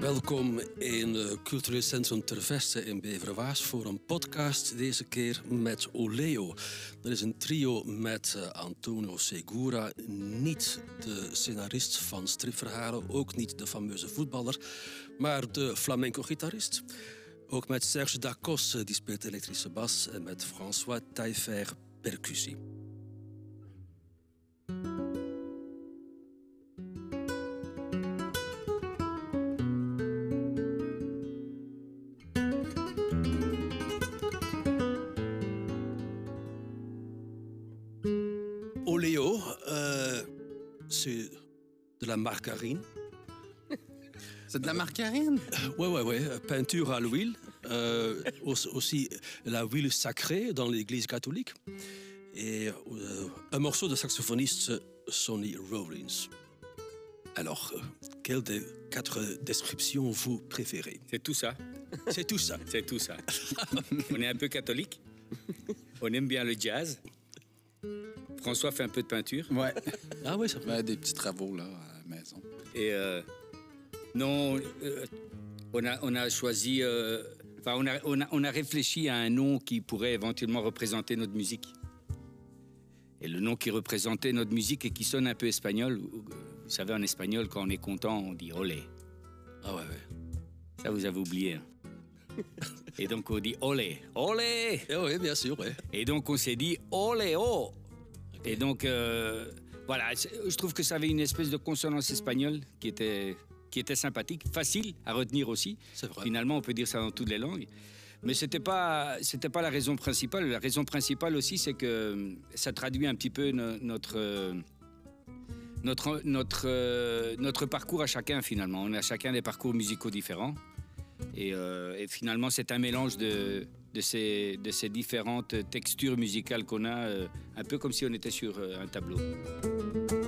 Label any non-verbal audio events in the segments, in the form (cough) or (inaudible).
Welkom in uh, Cultureel Centrum Terveste in Beverwaas voor een podcast. Deze keer met Oleo. Dat is een trio met uh, Antonio Segura. Niet de scenarist van stripverhalen, ook niet de fameuze voetballer, maar de flamenco-gitarist. Ook met Serge Dacos, die speelt elektrische bas, en met François Taillefer, percussie. Margarine. C'est de la margarine? Ouais, ouais, ouais. Peinture à l'huile. Euh, aussi la huile sacrée dans l'église catholique. Et euh, un morceau de saxophoniste Sonny Rollins. Alors, euh, quelle des quatre descriptions vous préférez? C'est tout ça. C'est tout ça. C'est tout ça. On est un peu catholique. On aime bien le jazz. François fait un peu de peinture. Ouais. Ah oui, ça Ouais, des petits travaux là. Et euh, non, euh, on, a, on a choisi. euh, Enfin, on, a, on, a, on a réfléchi à un nom qui pourrait éventuellement représenter notre musique. Et le nom qui représentait notre musique et qui sonne un peu espagnol. Vous savez, en espagnol, quand on est content, on dit olé. Ah ouais, ouais. Ça, vous avez oublié. hein. Et donc, on dit olé, olé. Eh oui, bien sûr, ouais. Et donc, on s'est dit olé, oh. Et donc, euh, voilà, je trouve que ça avait une espèce de consonance espagnole qui était, qui était sympathique, facile à retenir aussi. Vrai. Finalement, on peut dire ça dans toutes les langues. Mais ce n'était pas, c'était pas la raison principale. La raison principale aussi, c'est que euh, ça traduit un petit peu no- notre, euh, notre, notre, euh, notre parcours à chacun, finalement. On a chacun des parcours musicaux différents. Et, euh, et finalement, c'est un mélange de, de, ces, de ces différentes textures musicales qu'on a, un peu comme si on était sur un tableau. thank you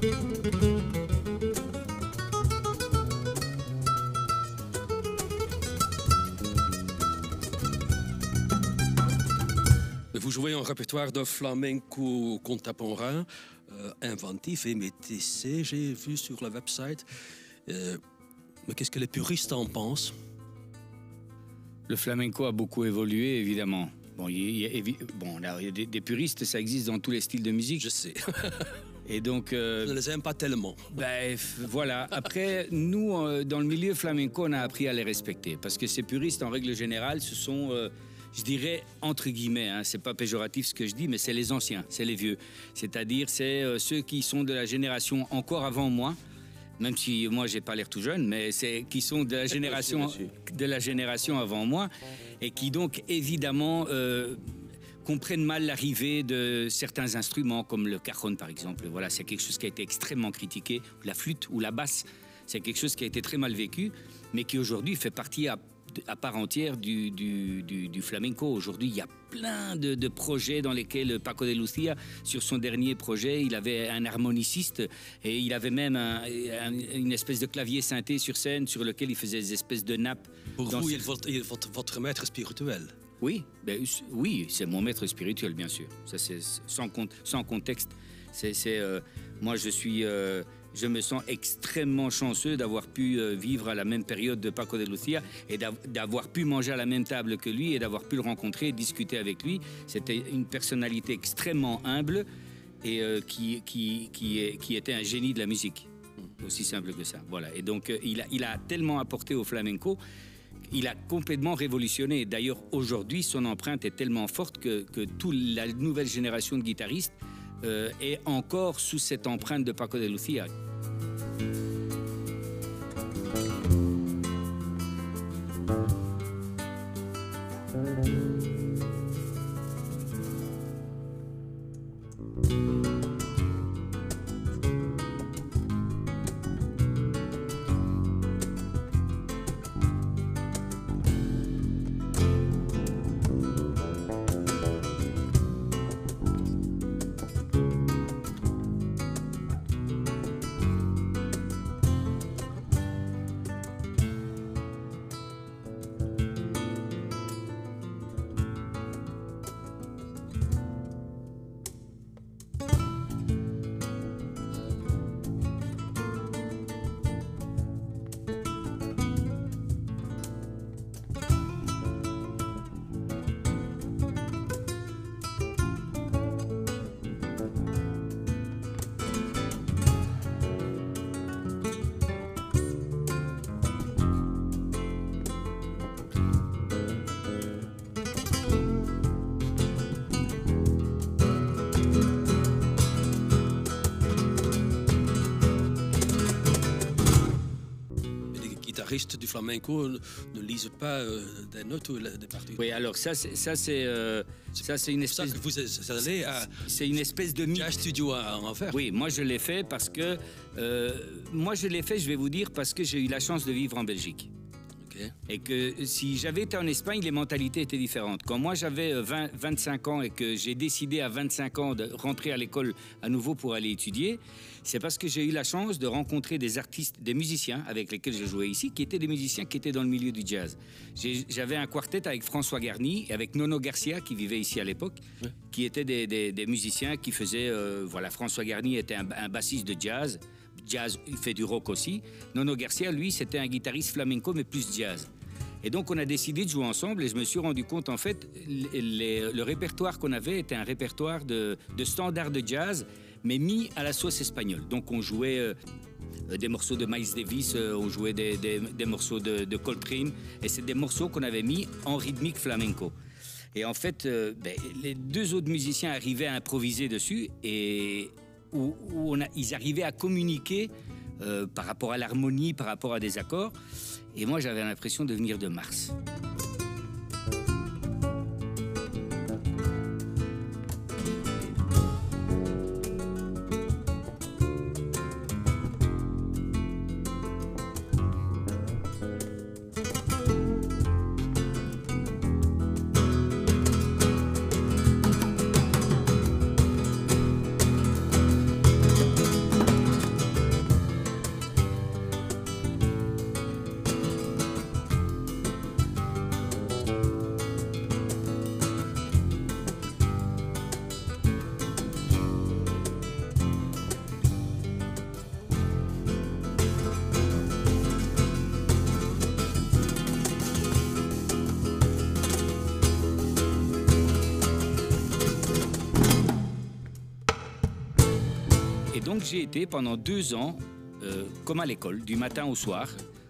Vous jouez un répertoire de flamenco contemporain, euh, inventif et métissé, j'ai vu sur le website. Euh, mais qu'est-ce que les puristes en pensent? Le flamenco a beaucoup évolué, évidemment. Bon, il y a, bon, là, il y a des, des puristes, ça existe dans tous les styles de musique. Je sais. (laughs) Et donc, euh, Je ne les aime pas tellement. Ben, voilà. Après, (laughs) nous, euh, dans le milieu flamenco, on a appris à les respecter. Parce que ces puristes, en règle générale, ce sont, euh, je dirais, entre guillemets, hein, c'est pas péjoratif ce que je dis, mais c'est les anciens, c'est les vieux. C'est-à-dire, c'est ceux qui sont de la génération encore avant moi. Même si moi j'ai pas l'air tout jeune, mais c'est qui sont de la génération de la génération avant moi et qui donc évidemment comprennent mal l'arrivée de certains instruments comme le cajon par exemple. Voilà, c'est quelque chose qui a été extrêmement critiqué. La flûte ou la basse, c'est quelque chose qui a été très mal vécu, mais qui aujourd'hui fait partie à part entière du, du, du- du flamenco. Aujourd'hui, il y a plein de, de projets dans lesquels Paco de Lucia, sur son dernier projet, il avait un harmoniciste et il avait même un- un- une espèce de clavier synthé sur scène sur lequel il faisait des espèces de nappes. Pour vous, ce- il votre, votre maître spirituel. Oui, ben, oui, c'est mon maître spirituel, bien sûr. Ça, c'est sans, con- sans contexte. C'est, euh, moi, je suis, euh, je me sens extrêmement chanceux d'avoir pu euh, vivre à la même période de Paco de Lucia et d'av- d'avoir pu manger à la même table que lui et d'avoir pu le rencontrer et discuter avec lui. C'était une personnalité extrêmement humble et qui, qui, qui, est- qui était un génie de la musique. Aussi simple que ça. Voilà. Et donc, il, a, il a tellement apporté au flamenco il a complètement révolutionné. D'ailleurs, aujourd'hui, son empreinte est tellement forte que, toute la nouvelle génération de guitaristes euh, est encore sous cette empreinte de Paco de Lucia. Du flamenco ne, lisent pas euh, des notes ou des partitions. Oui, alors ça, c'est, ça, c'est, euh, ça, c'est une ça espèce, que vous à c'est une espèce de. Jazz Studio à en faire. Oui, moi je l'ai fait parce que euh, moi je l'ai fait, je vais vous dire, parce que j'ai eu la chance de vivre en Belgique. Et que si j'avais été en Espagne, les mentalités étaient différentes. Quand moi j'avais euh, 20, 25 ans et que j'ai décidé à 25 ans de rentrer à l'école à nouveau pour aller étudier, c'est parce que j'ai eu la chance de rencontrer des artistes, des musiciens avec lesquels je jouais ici, qui étaient des musiciens qui étaient dans le milieu du jazz. J'ai- J'avais un quartet avec François Garny et avec Nono Garcia qui vivait ici à l'époque, Ouais. qui étaient des, des- des musiciens qui faisaient, euh, voilà, François Garny était un, un bassiste de jazz, jazz, il fait du rock aussi. Nono Garcia, lui, c'était un guitariste flamenco mais plus jazz. Et donc on a décidé de jouer ensemble et je me suis rendu compte en fait le répertoire qu'on avait était un répertoire de, de standards de jazz mais mis à la sauce espagnole. Donc on jouait euh, des morceaux de Miles Davis, euh, on jouait des, des- des morceaux de, de Coltrane et c'est des morceaux qu'on avait mis en rythmique flamenco. Et en fait, euh, ben, les deux autres musiciens arrivaient à improviser dessus et où, ils arrivaient à communiquer euh, par rapport à l'harmonie, par rapport à des accords. Et moi, j'avais l'impression de venir de Mars. Et donc j'ai été pendant deux ans, euh, comme à l'école, du matin au soir,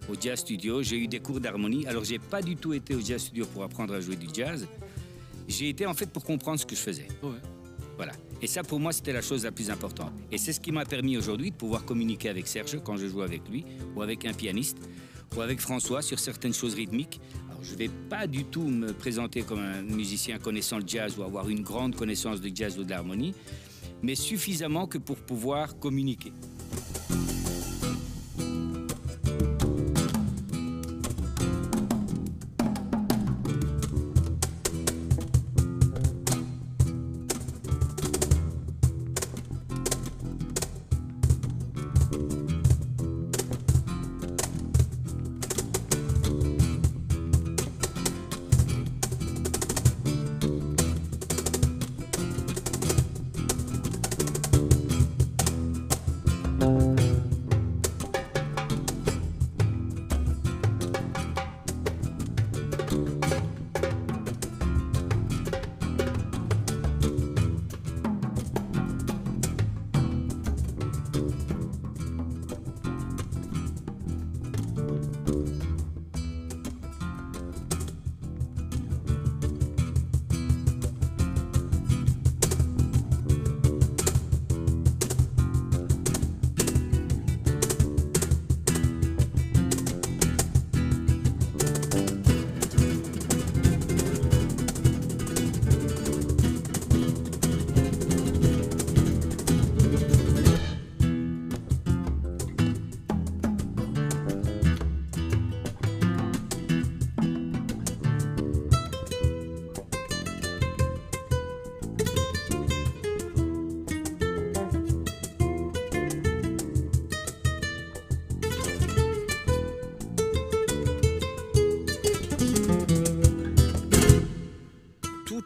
au jazz studio. J'ai eu des cours d'harmonie. Alors j'ai pas du tout été au jazz studio pour apprendre à jouer du jazz. J'ai été en fait pour comprendre ce que je faisais. Ouais. Voilà. Et ça, pour moi, c'était la chose la plus importante. Et c'est ce qui m'a permis aujourd'hui de pouvoir communiquer avec Serge quand je joue avec lui, ou avec un pianiste, ou avec François sur certaines choses rythmiques. Alors, je ne vais pas du tout me présenter comme un musicien connaissant le jazz ou avoir une grande connaissance de jazz ou de l'harmonie, mais suffisamment que pour pouvoir communiquer.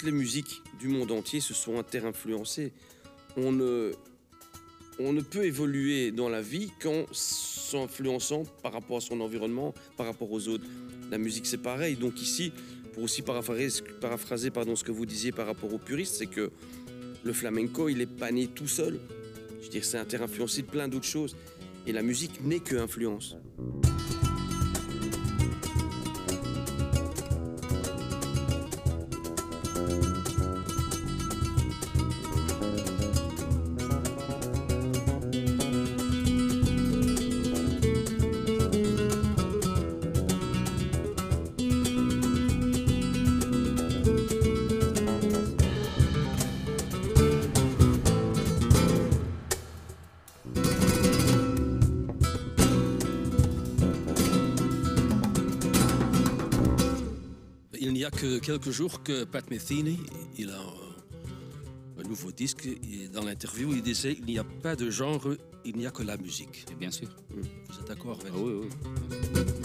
Les musiques du monde entier se sont interinfluencées. On ne, on ne peut évoluer dans la vie qu'en s'influençant par rapport à son environnement, par rapport aux autres. La musique, c'est pareil. Donc ici, pour aussi paraphraser, paraphraser pardon, ce que vous disiez par rapport aux puristes, c'est que le flamenco, il est pas né tout seul. Je veux dire, c'est interinfluencé de plein d'autres choses. Et la musique n'est que influence. Il n'y a que quelques jours que Pat Metheny, il a un, un nouveau disque. Et dans l'interview, il disait il n'y a pas de genre, il n'y a que la musique. Bien sûr. Vous êtes d'accord avec Ah oui, oui.